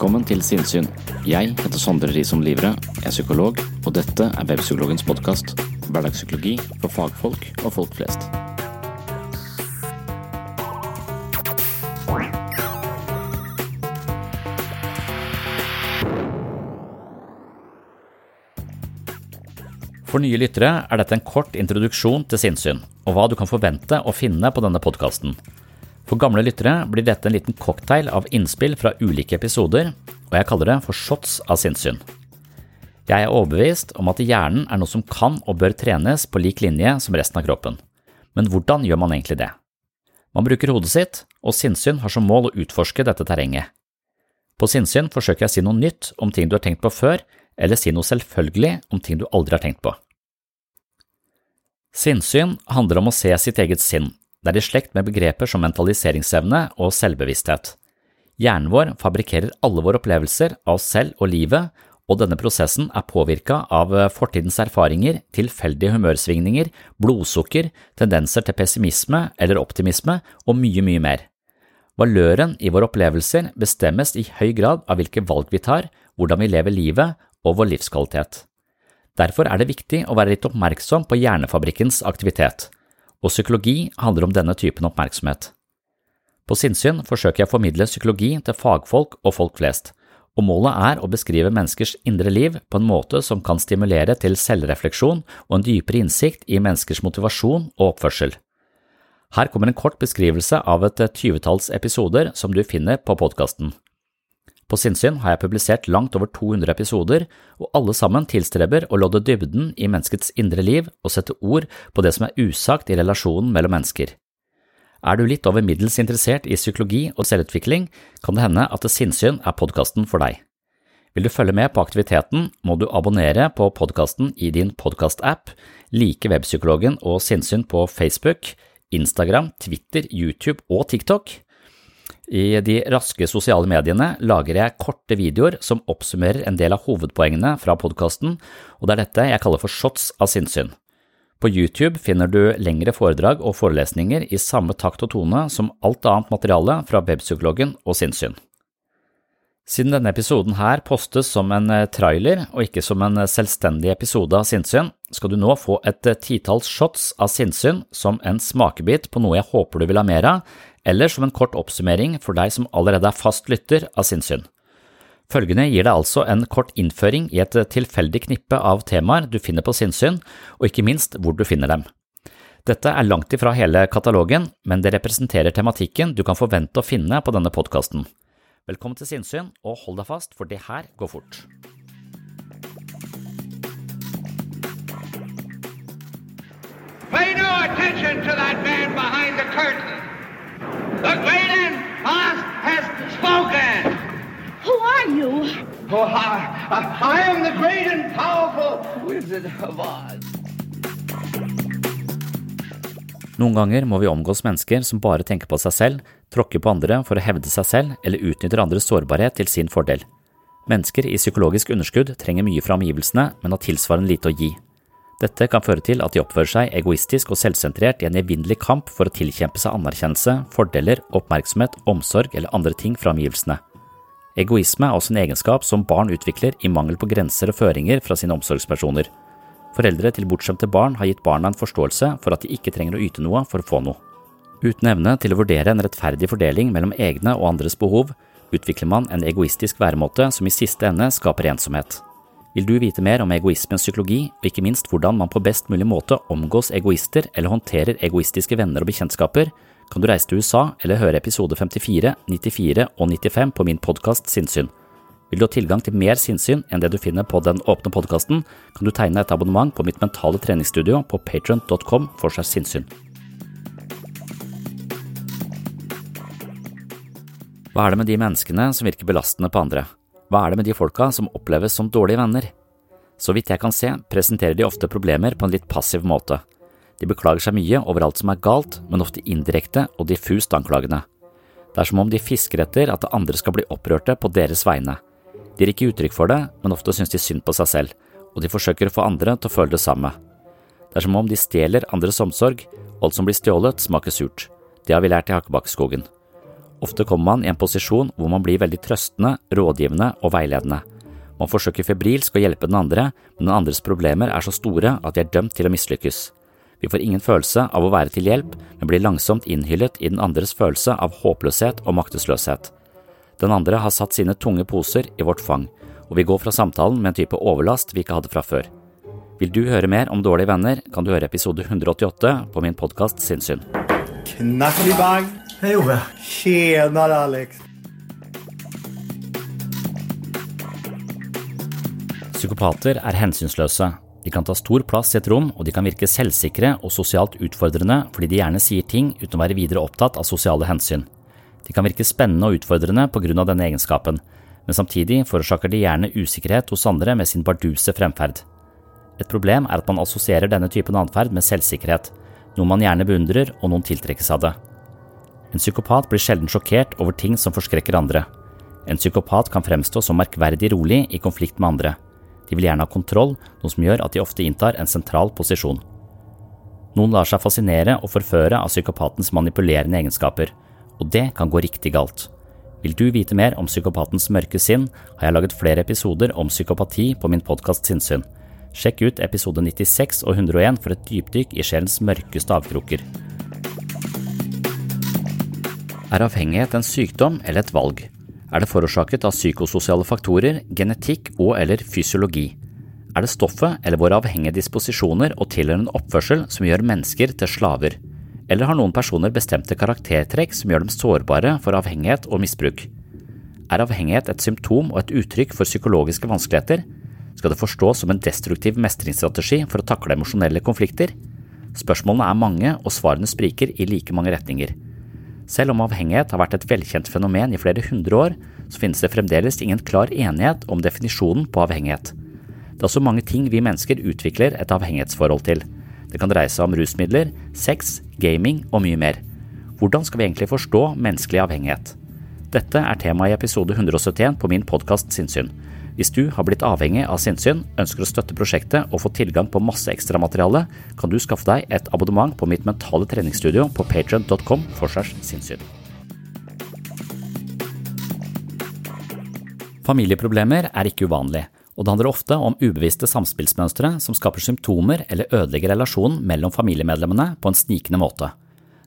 Velkommen til Sinnsyn. Jeg heter Sondre Risom Livre, er psykolog, og dette er Webpsykologens podkast. Hverdagspsykologi for fagfolk og folk flest. For nye lyttere er dette en kort introduksjon til sinnssyn, og hva du kan forvente å finne på denne podkasten. For gamle lyttere blir dette en liten cocktail av innspill fra ulike episoder, og jeg kaller det for shots av sinnssyn. Jeg er overbevist om at hjernen er noe som kan og bør trenes på lik linje som resten av kroppen. Men hvordan gjør man egentlig det? Man bruker hodet sitt, og sinnssyn har som mål å utforske dette terrenget. På sinnssyn forsøker jeg å si noe nytt om ting du har tenkt på før, eller si noe selvfølgelig om ting du aldri har tenkt på. Sinnssyn handler om å se sitt eget sinn. Det er i slekt med begreper som mentaliseringsevne og selvbevissthet. Hjernen vår fabrikkerer alle våre opplevelser av oss selv og livet, og denne prosessen er påvirka av fortidens erfaringer, tilfeldige humørsvingninger, blodsukker, tendenser til pessimisme eller optimisme og mye, mye mer. Valøren i våre opplevelser bestemmes i høy grad av hvilke valg vi tar, hvordan vi lever livet og vår livskvalitet. Derfor er det viktig å være litt oppmerksom på hjernefabrikkens aktivitet, og psykologi handler om denne typen oppmerksomhet. På sinnssyn forsøker jeg å formidle psykologi til fagfolk og folk flest, og målet er å beskrive menneskers indre liv på en måte som kan stimulere til selvrefleksjon og en dypere innsikt i menneskers motivasjon og oppførsel. Her kommer en kort beskrivelse av et tyvetalls episoder som du finner på podkasten. På sinnssyn har jeg publisert langt over 200 episoder, og alle sammen tilstreber å lodde dybden i menneskets indre liv og sette ord på det som er usagt i relasjonen mellom mennesker. Er du litt over middels interessert i psykologi og selvutvikling, kan det hende at Sinnssyn er podkasten for deg. Vil du følge med på aktiviteten, må du abonnere på podkasten i din podkastapp, like Webpsykologen og Sinnsyn på Facebook, Instagram, Twitter, YouTube og TikTok. I de raske sosiale mediene lager jeg korte videoer som oppsummerer en del av hovedpoengene fra podkasten, og det er dette jeg kaller for shots av sinnssyn. På YouTube finner du lengre foredrag og forelesninger i samme takt og tone som alt annet materiale fra Webpsykologen og sinnssyn. Siden denne episoden her postes som en trailer og ikke som en selvstendig episode av sinnssyn, skal du nå få et titalls shots av sinnssyn som en smakebit på noe jeg håper du vil ha mer av, eller som en kort oppsummering for deg som allerede er fast lytter av sinnssyn. Følgende gir deg altså en kort innføring i et tilfeldig knippe av temaer du finner på sinnssyn, og ikke minst hvor du finner dem. Dette er langt ifra hele katalogen, men det representerer tematikken du kan forvente å finne på denne podkasten. Velkommen til sinnssyn, og hold deg fast, for det her går fort. Pay no attention to that man behind the curtain. The great and Oz has spoken. Who are you? Oh, I, I, I am the great and powerful Wizard of Oz. Noen ganger må vi omgås mennesker som bare tenker på seg selv, tråkker på andre for å hevde seg selv eller utnytter andres sårbarhet til sin fordel. Mennesker i psykologisk underskudd trenger mye fra omgivelsene, men har tilsvarende lite å gi. Dette kan føre til at de oppfører seg egoistisk og selvsentrert i en evinnelig kamp for å tilkjempe seg anerkjennelse, fordeler, oppmerksomhet, omsorg eller andre ting fra omgivelsene. Egoisme er også en egenskap som barn utvikler i mangel på grenser og føringer fra sine omsorgspersoner. Foreldre til bortskjemte barn har gitt barna en forståelse for at de ikke trenger å yte noe for å få noe. Uten evne til å vurdere en rettferdig fordeling mellom egne og andres behov, utvikler man en egoistisk væremåte som i siste ende skaper ensomhet. Vil du vite mer om egoismens psykologi, og ikke minst hvordan man på best mulig måte omgås egoister eller håndterer egoistiske venner og bekjentskaper, kan du reise til USA eller høre episode 54, 94 og 95 på min podkast Sinnsyn. Vil du ha tilgang til mer sinnssyn enn det du finner på den åpne podkasten, kan du tegne et abonnement på mitt mentale treningsstudio på patron.com for seg sinnssyn. Hva er det med de menneskene som virker belastende på andre? Hva er det med de folka som oppleves som dårlige venner? Så vidt jeg kan se, presenterer de ofte problemer på en litt passiv måte. De beklager seg mye over alt som er galt, men ofte indirekte og diffust anklagende. Det er som om de fisker etter at andre skal bli opprørte på deres vegne. De gir ikke uttrykk for det, men ofte synes de synd på seg selv, og de forsøker å få andre til å føle det samme. Det er som om de stjeler andres omsorg, alt som blir stjålet smaker surt. Det har vi lært i Hakkebakkeskogen. Ofte kommer man i en posisjon hvor man blir veldig trøstende, rådgivende og veiledende. Man forsøker febrilsk å hjelpe den andre, men den andres problemer er så store at de er dømt til å mislykkes. Vi får ingen følelse av å være til hjelp, men blir langsomt innhyllet i den andres følelse av håpløshet og maktesløshet. Den andre har satt sine tunge poser i vårt fang, og vi går fra samtalen med en type overlast vi ikke hadde fra før. Vil du høre mer om dårlige venner, kan du høre episode 188 på min podkast Sinnssyn. Knackelig Hej Ove. Tjenare Alex! Psykopater er hensynsløse. De kan ta stor plass i et rom, og de kan virke selvsikre og sosialt utfordrende fordi de gjerne sier ting uten å være videre opptatt av sosiale hensyn. De kan virke spennende og utfordrende av denne egenskapen, men samtidig forårsaker de gjerne usikkerhet hos andre med sin barduse fremferd. Et problem er at man assosierer denne typen atferd med selvsikkerhet, noe man gjerne beundrer og noen tiltrekkes av det. En psykopat blir sjelden sjokkert over ting som forskrekker andre. En psykopat kan fremstå som merkverdig rolig i konflikt med andre. De vil gjerne ha kontroll, noe som gjør at de ofte inntar en sentral posisjon. Noen lar seg fascinere og forføre av psykopatens manipulerende egenskaper, og det kan gå riktig galt. Vil du vite mer om psykopatens mørke sinn, har jeg laget flere episoder om psykopati på min podkast Sinnsyn. Sjekk ut episode 96 og 101 for et dypdykk i sjelens mørkeste avkroker. Er avhengighet en sykdom eller et valg? Er det forårsaket av psykososiale faktorer, genetikk og eller fysiologi? Er det stoffet eller våre avhengige disposisjoner og tilhørende oppførsel som gjør mennesker til slaver? Eller har noen personer bestemte karaktertrekk som gjør dem sårbare for avhengighet og misbruk? Er avhengighet et symptom og et uttrykk for psykologiske vanskeligheter? Skal det forstås som en destruktiv mestringsstrategi for å takle emosjonelle konflikter? Spørsmålene er mange, og svarene spriker i like mange retninger. Selv om avhengighet har vært et velkjent fenomen i flere hundre år, så finnes det fremdeles ingen klar enighet om definisjonen på avhengighet. Det er også mange ting vi mennesker utvikler et avhengighetsforhold til. Det kan dreie seg om rusmidler, sex, gaming og mye mer. Hvordan skal vi egentlig forstå menneskelig avhengighet? Dette er tema i episode 171 på min podkast Sinnsyn. Hvis du har blitt avhengig av sinnssyn, ønsker å støtte prosjektet og få tilgang på masse ekstramateriale, kan du skaffe deg et abonnement på mitt mentale treningsstudio på patrion.com forsvars sinnssyn. Familieproblemer er ikke uvanlig, og det handler ofte om ubevisste samspillsmønstre som skaper symptomer eller ødelegger relasjonen mellom familiemedlemmene på en snikende måte.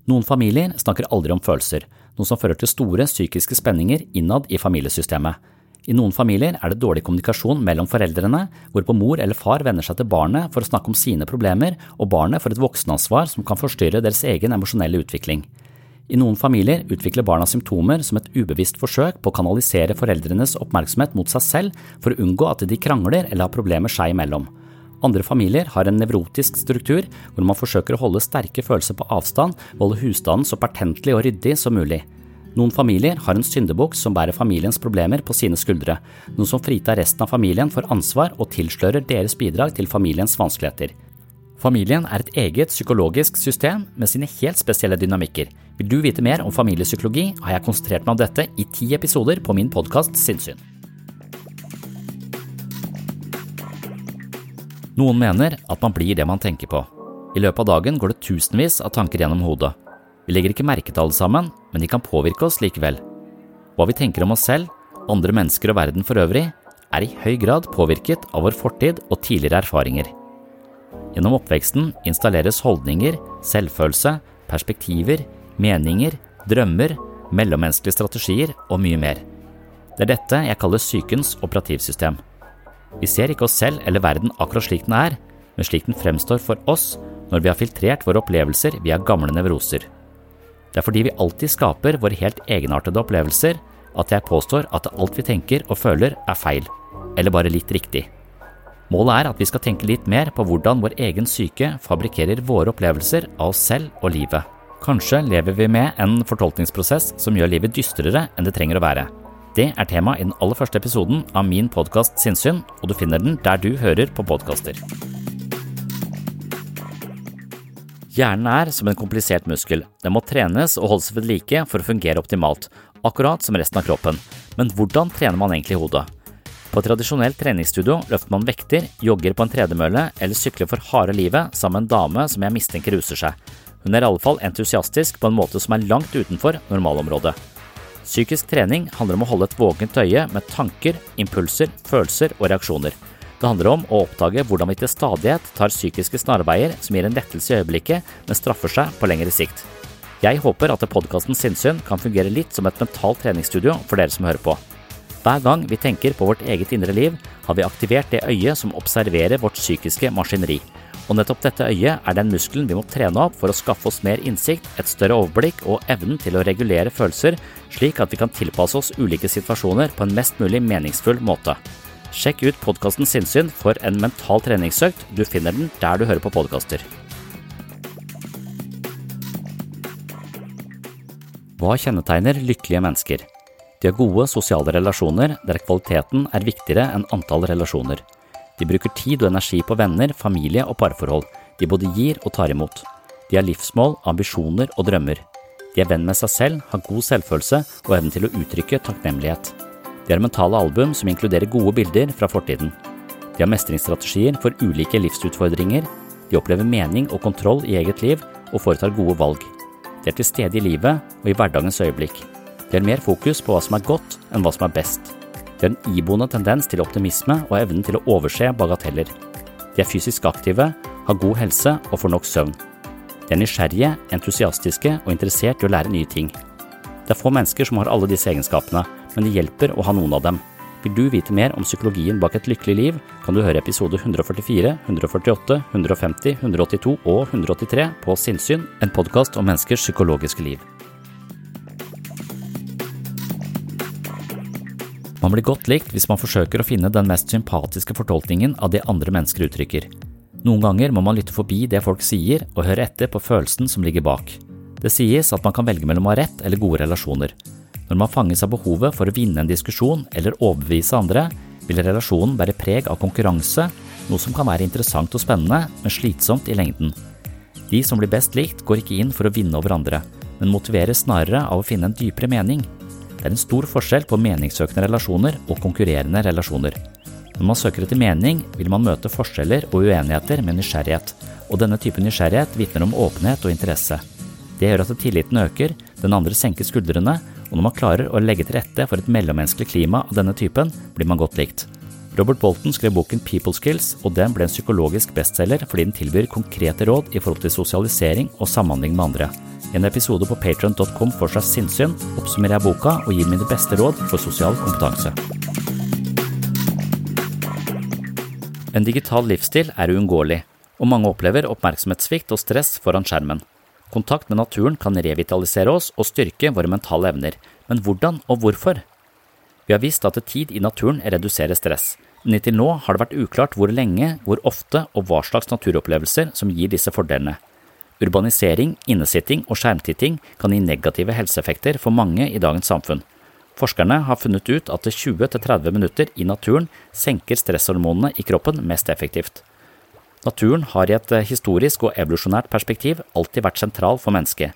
Noen familier snakker aldri om følelser, noe som fører til store psykiske spenninger innad i familiesystemet, i noen familier er det dårlig kommunikasjon mellom foreldrene, hvorpå mor eller far vender seg til barnet for å snakke om sine problemer, og barnet får et voksenansvar som kan forstyrre deres egen emosjonelle utvikling. I noen familier utvikler barna symptomer som et ubevisst forsøk på å kanalisere foreldrenes oppmerksomhet mot seg selv for å unngå at de krangler eller har problemer seg imellom. Andre familier har en nevrotisk struktur hvor man forsøker å holde sterke følelser på avstand og holde husstanden så pertentlig og ryddig som mulig. Noen familier har en syndebukk som bærer familiens problemer på sine skuldre, noe som fritar resten av familien for ansvar og tilslører deres bidrag til familiens vanskeligheter. Familien er et eget psykologisk system med sine helt spesielle dynamikker. Vil du vite mer om familiepsykologi, har jeg konsentrert meg om dette i ti episoder på min podkast Sinnsyn. Noen mener at man blir det man tenker på. I løpet av dagen går det tusenvis av tanker gjennom hodet. Vi legger ikke merke til alle sammen, men de kan påvirke oss likevel. Hva vi tenker om oss selv, andre mennesker og verden for øvrig, er i høy grad påvirket av vår fortid og tidligere erfaringer. Gjennom oppveksten installeres holdninger, selvfølelse, perspektiver, meninger, drømmer, mellommenneskelige strategier og mye mer. Det er dette jeg kaller psykens operativsystem. Vi ser ikke oss selv eller verden akkurat slik den er, men slik den fremstår for oss når vi har filtrert våre opplevelser via gamle nevroser. Det er fordi vi alltid skaper våre helt egenartede opplevelser at jeg påstår at alt vi tenker og føler er feil, eller bare litt riktig. Målet er at vi skal tenke litt mer på hvordan vår egen syke fabrikkerer våre opplevelser av oss selv og livet. Kanskje lever vi med en fortolkningsprosess som gjør livet dystrere enn det trenger å være. Det er tema i den aller første episoden av min podkast Sinnsyn, og du finner den der du hører på podkaster. Hjernen er som en komplisert muskel. Den må trenes og holdes ved like for å fungere optimalt, akkurat som resten av kroppen. Men hvordan trener man egentlig hodet? På et tradisjonelt treningsstudio løfter man vekter, jogger på en tredemølle eller sykler for harde livet sammen med en dame som jeg mistenker ruser seg. Hun er i alle fall entusiastisk på en måte som er langt utenfor normalområdet. Psykisk trening handler om å holde et våkent øye med tanker, impulser, følelser og reaksjoner. Det handler om å oppdage hvordan vi til stadighet tar psykiske snarveier som gir en lettelse i øyeblikket, men straffer seg på lengre sikt. Jeg håper at podkasten Sinnsyn kan fungere litt som et mentalt treningsstudio for dere som hører på. Hver gang vi tenker på vårt eget indre liv, har vi aktivert det øyet som observerer vårt psykiske maskineri. Og nettopp dette øyet er den muskelen vi må trene opp for å skaffe oss mer innsikt, et større overblikk og evnen til å regulere følelser, slik at vi kan tilpasse oss ulike situasjoner på en mest mulig meningsfull måte. Sjekk ut podkasten Sinnsyn for en mental treningsøkt. Du finner den der du hører på podkaster. Hva kjennetegner lykkelige mennesker? De har gode sosiale relasjoner der kvaliteten er viktigere enn antall relasjoner. De bruker tid og energi på venner, familie og parforhold. De både gir og tar imot. De har livsmål, ambisjoner og drømmer. De er venn med seg selv, har god selvfølelse og evnen til å uttrykke takknemlighet. De har mentale album som inkluderer gode bilder fra fortiden. De har mestringsstrategier for ulike livsutfordringer. De opplever mening og kontroll i eget liv og foretar gode valg. De er til stede i livet og i hverdagens øyeblikk. De har mer fokus på hva som er godt enn hva som er best. De har en iboende tendens til optimisme og evnen til å overse bagateller. De er fysisk aktive, har god helse og får nok søvn. De er nysgjerrige, entusiastiske og interessert i å lære nye ting. Det er få mennesker som har alle disse egenskapene, men det hjelper å ha noen av dem. Vil du vite mer om psykologien bak et lykkelig liv, kan du høre episode 144, 148, 150, 182 og 183 på Sinnsyn, en podkast om menneskers psykologiske liv. Man blir godt likt hvis man forsøker å finne den mest sympatiske fortolkningen av det andre mennesker uttrykker. Noen ganger må man lytte forbi det folk sier, og høre etter på følelsen som ligger bak. Det sies at man kan velge mellom å ha rett eller gode relasjoner. Når man fanges av behovet for å vinne en diskusjon eller overbevise andre, vil relasjonen bære preg av konkurranse, noe som kan være interessant og spennende, men slitsomt i lengden. De som blir best likt, går ikke inn for å vinne over andre, men motiveres snarere av å finne en dypere mening. Det er en stor forskjell på meningssøkende relasjoner og konkurrerende relasjoner. Når man søker etter mening, vil man møte forskjeller og uenigheter med nysgjerrighet, og denne typen nysgjerrighet vitner om åpenhet og interesse. Det gjør at tilliten øker, den andre senker skuldrene, og når man klarer å legge til rette for et mellommenneskelig klima av denne typen, blir man godt likt. Robert Bolton skrev boken People Skills, og den ble en psykologisk bestselger fordi den tilbyr konkrete råd i forhold til sosialisering og samhandling med andre. I en episode på patron.com for seg sinnssyn oppsummerer jeg boka og gir mine beste råd for sosial kompetanse. En digital livsstil er uunngåelig, og mange opplever oppmerksomhetssvikt og stress foran skjermen. Kontakt med naturen kan revitalisere oss og styrke våre mentale evner, men hvordan og hvorfor? Vi har visst at tid i naturen reduserer stress, men inntil nå har det vært uklart hvor lenge, hvor ofte og hva slags naturopplevelser som gir disse fordelene. Urbanisering, innesitting og skjermtitting kan gi negative helseeffekter for mange i dagens samfunn. Forskerne har funnet ut at 20–30 minutter i naturen senker stresshormonene i kroppen mest effektivt. Naturen har i et eh, historisk og evolusjonært perspektiv alltid vært sentral for mennesket.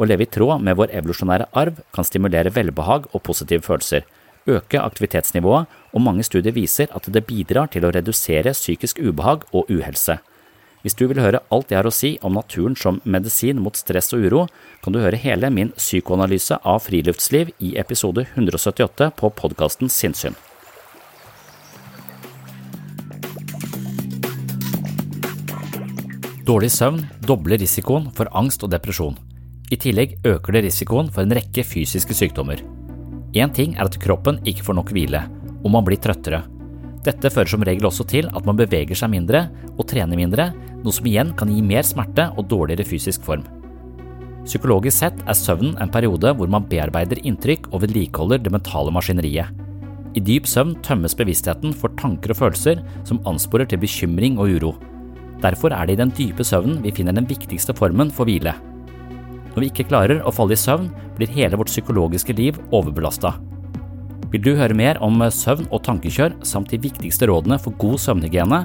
Å leve i tråd med vår evolusjonære arv kan stimulere velbehag og positive følelser, øke aktivitetsnivået, og mange studier viser at det bidrar til å redusere psykisk ubehag og uhelse. Hvis du vil høre alt jeg har å si om naturen som medisin mot stress og uro, kan du høre hele min psykoanalyse av friluftsliv i episode 178 på podkasten Sinnsyn. Dårlig søvn dobler risikoen for angst og depresjon. I tillegg øker det risikoen for en rekke fysiske sykdommer. Én ting er at kroppen ikke får nok hvile, og man blir trøttere. Dette fører som regel også til at man beveger seg mindre og trener mindre, noe som igjen kan gi mer smerte og dårligere fysisk form. Psykologisk sett er søvnen en periode hvor man bearbeider inntrykk og vedlikeholder det mentale maskineriet. I dyp søvn tømmes bevisstheten for tanker og følelser som ansporer til bekymring og uro. Derfor er det i den dype søvnen vi finner den viktigste formen for hvile. Når vi ikke klarer å falle i søvn, blir hele vårt psykologiske liv overbelasta. Vil du høre mer om søvn og tankekjør samt de viktigste rådene for god søvnhygiene,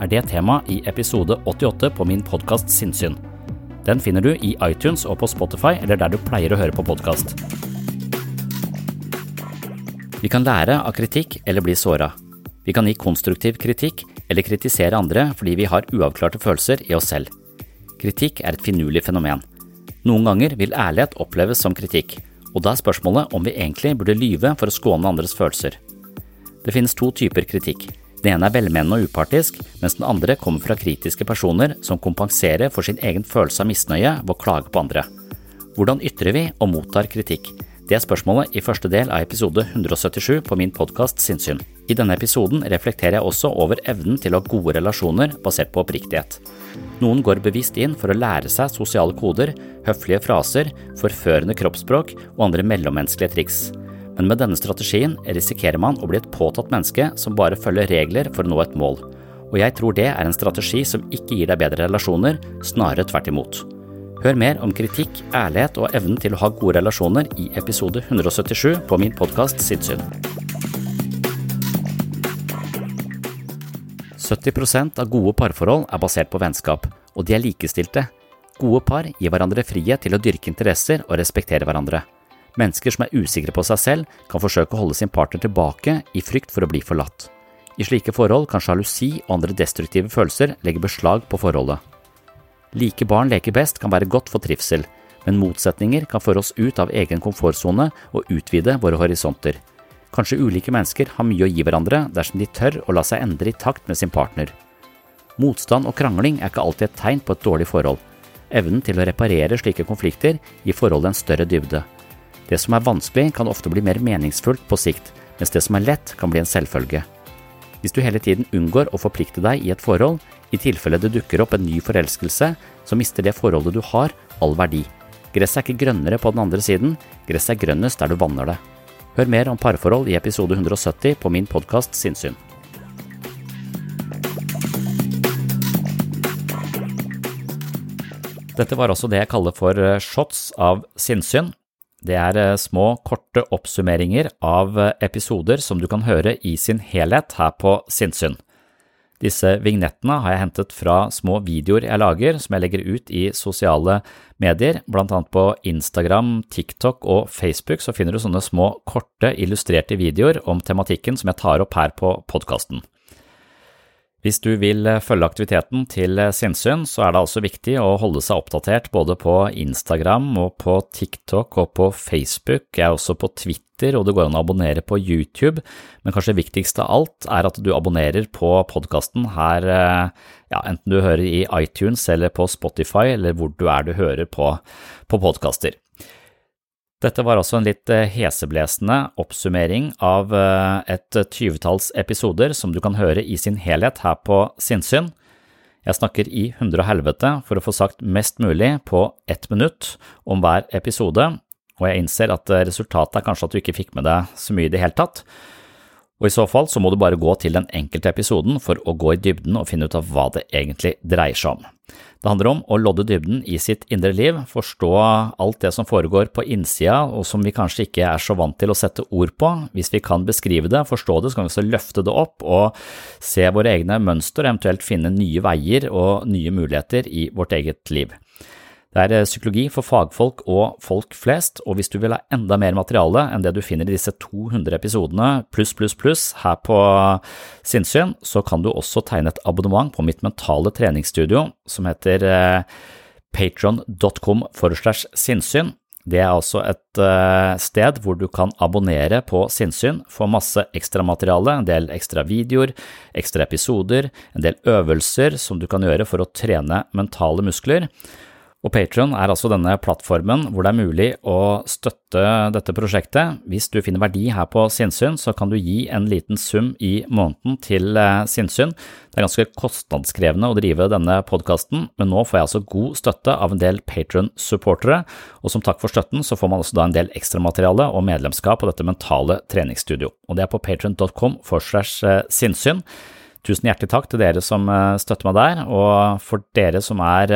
er det tema i episode 88 på min podkast Sinnsyn. Den finner du i iTunes og på Spotify eller der du pleier å høre på podkast. Vi kan lære av kritikk eller bli såra. Vi kan gi konstruktiv kritikk eller kritisere andre fordi vi har uavklarte følelser i oss selv. Kritikk er et finurlig fenomen. Noen ganger vil ærlighet oppleves som kritikk, Og da er spørsmålet om vi egentlig burde lyve for å skåne andres følelser. Det finnes to typer kritikk. Den ene er velmenende og upartisk, mens den andre kommer fra kritiske personer som kompenserer for sin egen følelse av misnøye ved å klage på andre. Hvordan ytrer vi og mottar kritikk? Det er spørsmålet i første del av episode 177 på min podkast Sinnsyn. I denne episoden reflekterer jeg også over evnen til å ha gode relasjoner basert på oppriktighet. Noen går bevisst inn for å lære seg sosiale koder, høflige fraser, forførende kroppsspråk og andre mellommenneskelige triks. Men med denne strategien risikerer man å bli et påtatt menneske som bare følger regler for å nå et mål. Og jeg tror det er en strategi som ikke gir deg bedre relasjoner, snarere tvert imot. Hør mer om kritikk, ærlighet og evnen til å ha gode relasjoner i episode 177 på min podkast Sidsyn. 70% av gode parforhold er basert på vennskap, og de er likestilte. Gode par gir hverandre frihet til å dyrke interesser og respektere hverandre. Mennesker som er usikre på seg selv, kan forsøke å holde sin partner tilbake i frykt for å bli forlatt. I slike forhold kan sjalusi og andre destruktive følelser legge beslag på forholdet. Like barn leker best kan være godt for trivsel, men motsetninger kan føre oss ut av egen komfortsone og utvide våre horisonter. Kanskje ulike mennesker har mye å gi hverandre dersom de tør å la seg endre i takt med sin partner. Motstand og krangling er ikke alltid et tegn på et dårlig forhold. Evnen til å reparere slike konflikter gir forholdet en større dybde. Det som er vanskelig, kan ofte bli mer meningsfullt på sikt, mens det som er lett, kan bli en selvfølge. Hvis du hele tiden unngår å forplikte deg i et forhold, i tilfelle det dukker opp en ny forelskelse, så mister det forholdet du har, all verdi. Gresset er ikke grønnere på den andre siden, gresset er grønnest der du vanner det. Hør mer om parforhold i episode 170 på min podkast Sinnsyn. Dette var også det jeg kaller for eh, shots av sinnssyn. Det er eh, små, korte oppsummeringer av eh, episoder som du kan høre i sin helhet her på Sinnsyn. Disse vignettene har jeg hentet fra små videoer jeg lager som jeg legger ut i sosiale medier, blant annet på Instagram, TikTok og Facebook så finner du sånne små, korte, illustrerte videoer om tematikken som jeg tar opp her på podkasten. Hvis du vil følge aktiviteten til Sinnsyn, så er det altså viktig å holde seg oppdatert både på Instagram og på TikTok og på Facebook. Jeg er også på Twitter, og det går an å abonnere på YouTube. Men kanskje viktigst av alt er at du abonnerer på podkasten her, ja, enten du hører i iTunes eller på Spotify, eller hvor du er du hører på, på podkaster. Dette var også en litt eh, heseblesende oppsummering av eh, et tyvetalls episoder som du kan høre i sin helhet her på Sinnsyn. Jeg snakker i hundre og helvete for å få sagt mest mulig på ett minutt om hver episode, og jeg innser at eh, resultatet er kanskje at du ikke fikk med deg så mye i det hele tatt. Og I så fall så må du bare gå til den enkelte episoden for å gå i dybden og finne ut av hva det egentlig dreier seg om. Det handler om å lodde dybden i sitt indre liv, forstå alt det som foregår på innsida og som vi kanskje ikke er så vant til å sette ord på. Hvis vi kan beskrive det, forstå det, så kan vi også løfte det opp og se våre egne mønster, eventuelt finne nye veier og nye muligheter i vårt eget liv. Det er eh, psykologi for fagfolk og folk flest, og hvis du vil ha enda mer materiale enn det du finner i disse 200 episodene pluss, pluss, pluss her på Sinnsyn, så kan du også tegne et abonnement på mitt mentale treningsstudio som heter eh, patron.com forslash sinnssyn. Det er altså et uh, sted hvor du kan abonnere på Sinnsyn, få masse ekstramateriale, en del ekstra videoer, ekstra episoder, en del øvelser som du kan gjøre for å trene mentale muskler. Og Patron er altså denne plattformen hvor det er mulig å støtte dette prosjektet. Hvis du finner verdi her på Sinnsyn, så kan du gi en liten sum i måneden til eh, Sinnsyn. Det er ganske kostnadskrevende å drive denne podkasten, men nå får jeg altså god støtte av en del Patron-supportere, og som takk for støtten så får man også da en del ekstramateriale og medlemskap på dette mentale treningsstudio. Og det er på patron.com for slash eh, sinnssyn. Tusen hjertelig takk til dere som eh, støtter meg der, og for dere som er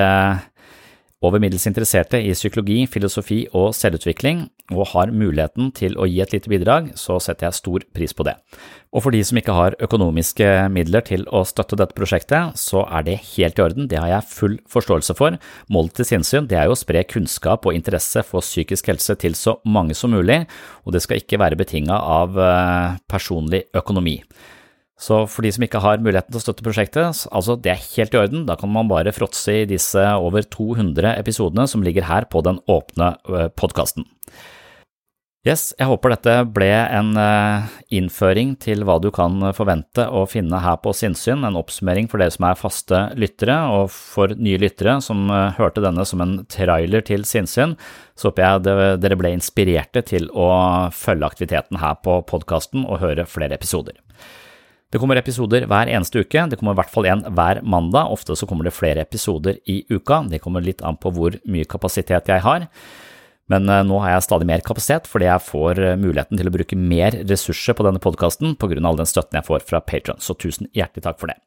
over middels interesserte i psykologi, filosofi og selvutvikling, og har muligheten til å gi et lite bidrag, så setter jeg stor pris på det. Og for de som ikke har økonomiske midler til å støtte dette prosjektet, så er det helt i orden, det har jeg full forståelse for. Målet til sinnssyn er jo å spre kunnskap og interesse for psykisk helse til så mange som mulig, og det skal ikke være betinga av eh, personlig økonomi. Så for de som ikke har muligheten til å støtte prosjektet, altså det er helt i orden, da kan man bare fråtse i disse over 200 episodene som ligger her på den åpne podkasten. Yes, jeg håper dette ble en eh, innføring til hva du kan forvente å finne her på Sinnsyn, en oppsummering for dere som er faste lyttere, og for nye lyttere som eh, hørte denne som en trailer til Sinnsyn, så håper jeg dere ble inspirerte til å følge aktiviteten her på podkasten og høre flere episoder. Det kommer episoder hver eneste uke, det kommer i hvert fall en hver mandag, ofte så kommer det flere episoder i uka, det kommer litt an på hvor mye kapasitet jeg har. Men eh, nå har jeg stadig mer kapasitet fordi jeg får eh, muligheten til å bruke mer ressurser på denne podkasten av all den støtten jeg får fra Patron, så tusen hjertelig takk for det.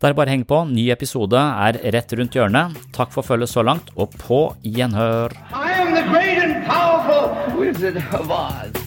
Det er bare å henge på, ny episode er rett rundt hjørnet. Takk for følget så langt, og på gjenhør. I am the great and powerful Wizard of Oz.